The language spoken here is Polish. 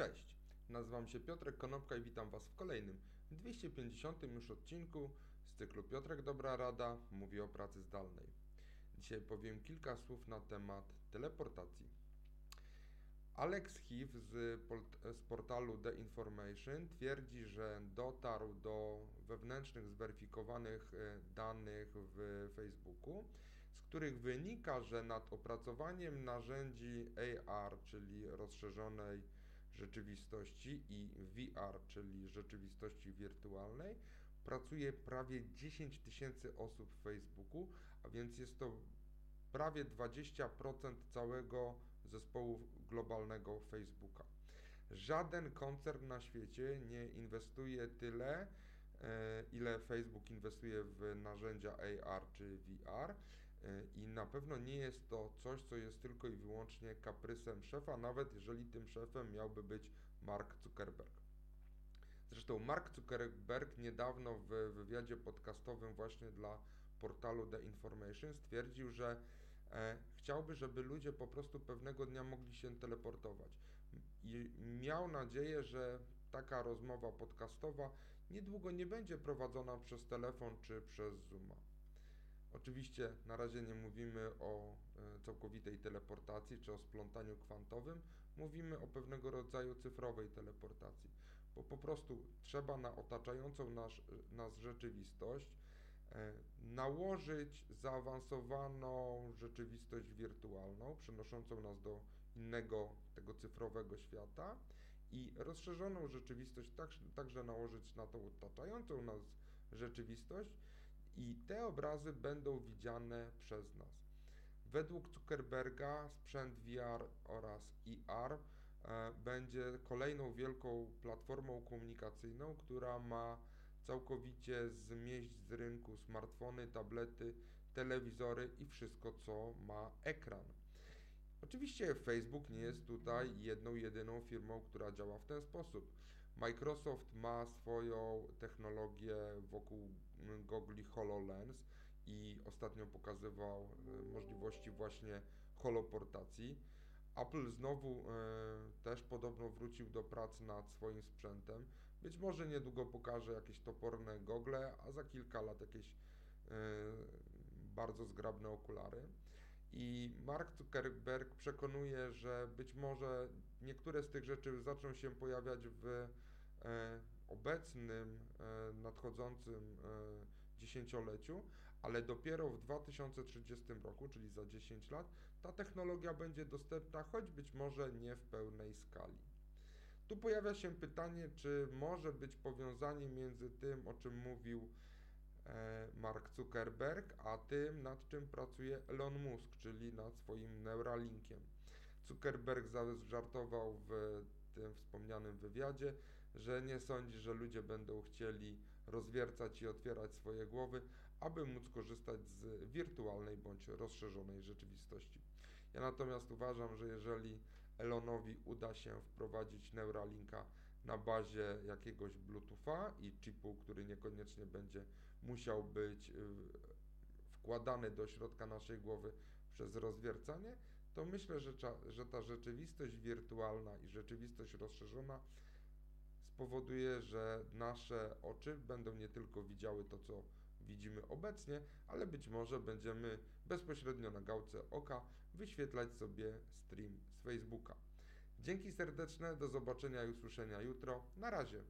Cześć, nazywam się Piotrek Konopka i witam Was w kolejnym 250 już odcinku z cyklu Piotrek Dobra Rada mówi o pracy zdalnej. Dzisiaj powiem kilka słów na temat teleportacji. Alex Heath z, z portalu The Information twierdzi, że dotarł do wewnętrznych zweryfikowanych e, danych w Facebooku, z których wynika, że nad opracowaniem narzędzi AR, czyli rozszerzonej rzeczywistości i VR, czyli rzeczywistości wirtualnej, pracuje prawie 10 tysięcy osób w Facebooku, a więc jest to prawie 20% całego zespołu globalnego Facebooka. Żaden koncern na świecie nie inwestuje tyle, e, ile Facebook inwestuje w narzędzia AR czy VR. E, I na pewno nie jest to coś, co jest tylko i wyłącznie kaprysem szefa, nawet jeżeli tym szefem miałby być Mark Zuckerberg. Zresztą Mark Zuckerberg niedawno w wywiadzie podcastowym właśnie dla portalu The Information stwierdził, że e, chciałby, żeby ludzie po prostu pewnego dnia mogli się teleportować. I miał nadzieję, że taka rozmowa podcastowa niedługo nie będzie prowadzona przez telefon czy przez Zooma. Oczywiście na razie nie mówimy o e, całkowitej teleportacji czy o splątaniu kwantowym, mówimy o pewnego rodzaju cyfrowej teleportacji, bo po prostu trzeba na otaczającą nas, nas rzeczywistość e, nałożyć zaawansowaną rzeczywistość wirtualną, przenoszącą nas do innego tego cyfrowego świata i rozszerzoną rzeczywistość także nałożyć na tą otaczającą nas rzeczywistość i te obrazy będą widziane przez nas. Według Zuckerberga sprzęt VR oraz ER e, będzie kolejną wielką platformą komunikacyjną, która ma całkowicie zmieść z rynku smartfony, tablety, telewizory i wszystko, co ma ekran. Oczywiście Facebook nie jest tutaj jedną, jedyną firmą, która działa w ten sposób. Microsoft ma swoją technologię wokół gogli HoloLens i ostatnio pokazywał e, możliwości właśnie holoportacji. Apple znowu e, też podobno wrócił do prac nad swoim sprzętem. Być może niedługo pokaże jakieś toporne gogle, a za kilka lat jakieś e, bardzo zgrabne okulary. I Mark Zuckerberg przekonuje, że być może niektóre z tych rzeczy zaczną się pojawiać w obecnym, e, nadchodzącym e, dziesięcioleciu, ale dopiero w 2030 roku, czyli za 10 lat, ta technologia będzie dostępna, choć być może nie w pełnej skali. Tu pojawia się pytanie, czy może być powiązanie między tym, o czym mówił E, Mark Zuckerberg, a tym, nad czym pracuje Elon Musk, czyli nad swoim Neuralinkiem. Zuckerberg żartował w tym wspomnianym wywiadzie, że nie sądzi, że ludzie będą chcieli rozwiercać i otwierać swoje głowy, aby móc korzystać z wirtualnej bądź rozszerzonej rzeczywistości. Ja natomiast uważam, że jeżeli Elonowi uda się wprowadzić Neuralinka na bazie jakiegoś Bluetootha i chipu, który niekoniecznie będzie musiał być y, wkładany do środka naszej głowy przez rozwiercanie, to myślę, że, że ta rzeczywistość wirtualna i rzeczywistość rozszerzona spowoduje, że nasze oczy będą nie tylko widziały to, co widzimy obecnie, ale być może będziemy bezpośrednio na gałce oka wyświetlać sobie stream z Facebooka. Dzięki serdeczne, do zobaczenia i usłyszenia jutro. Na razie.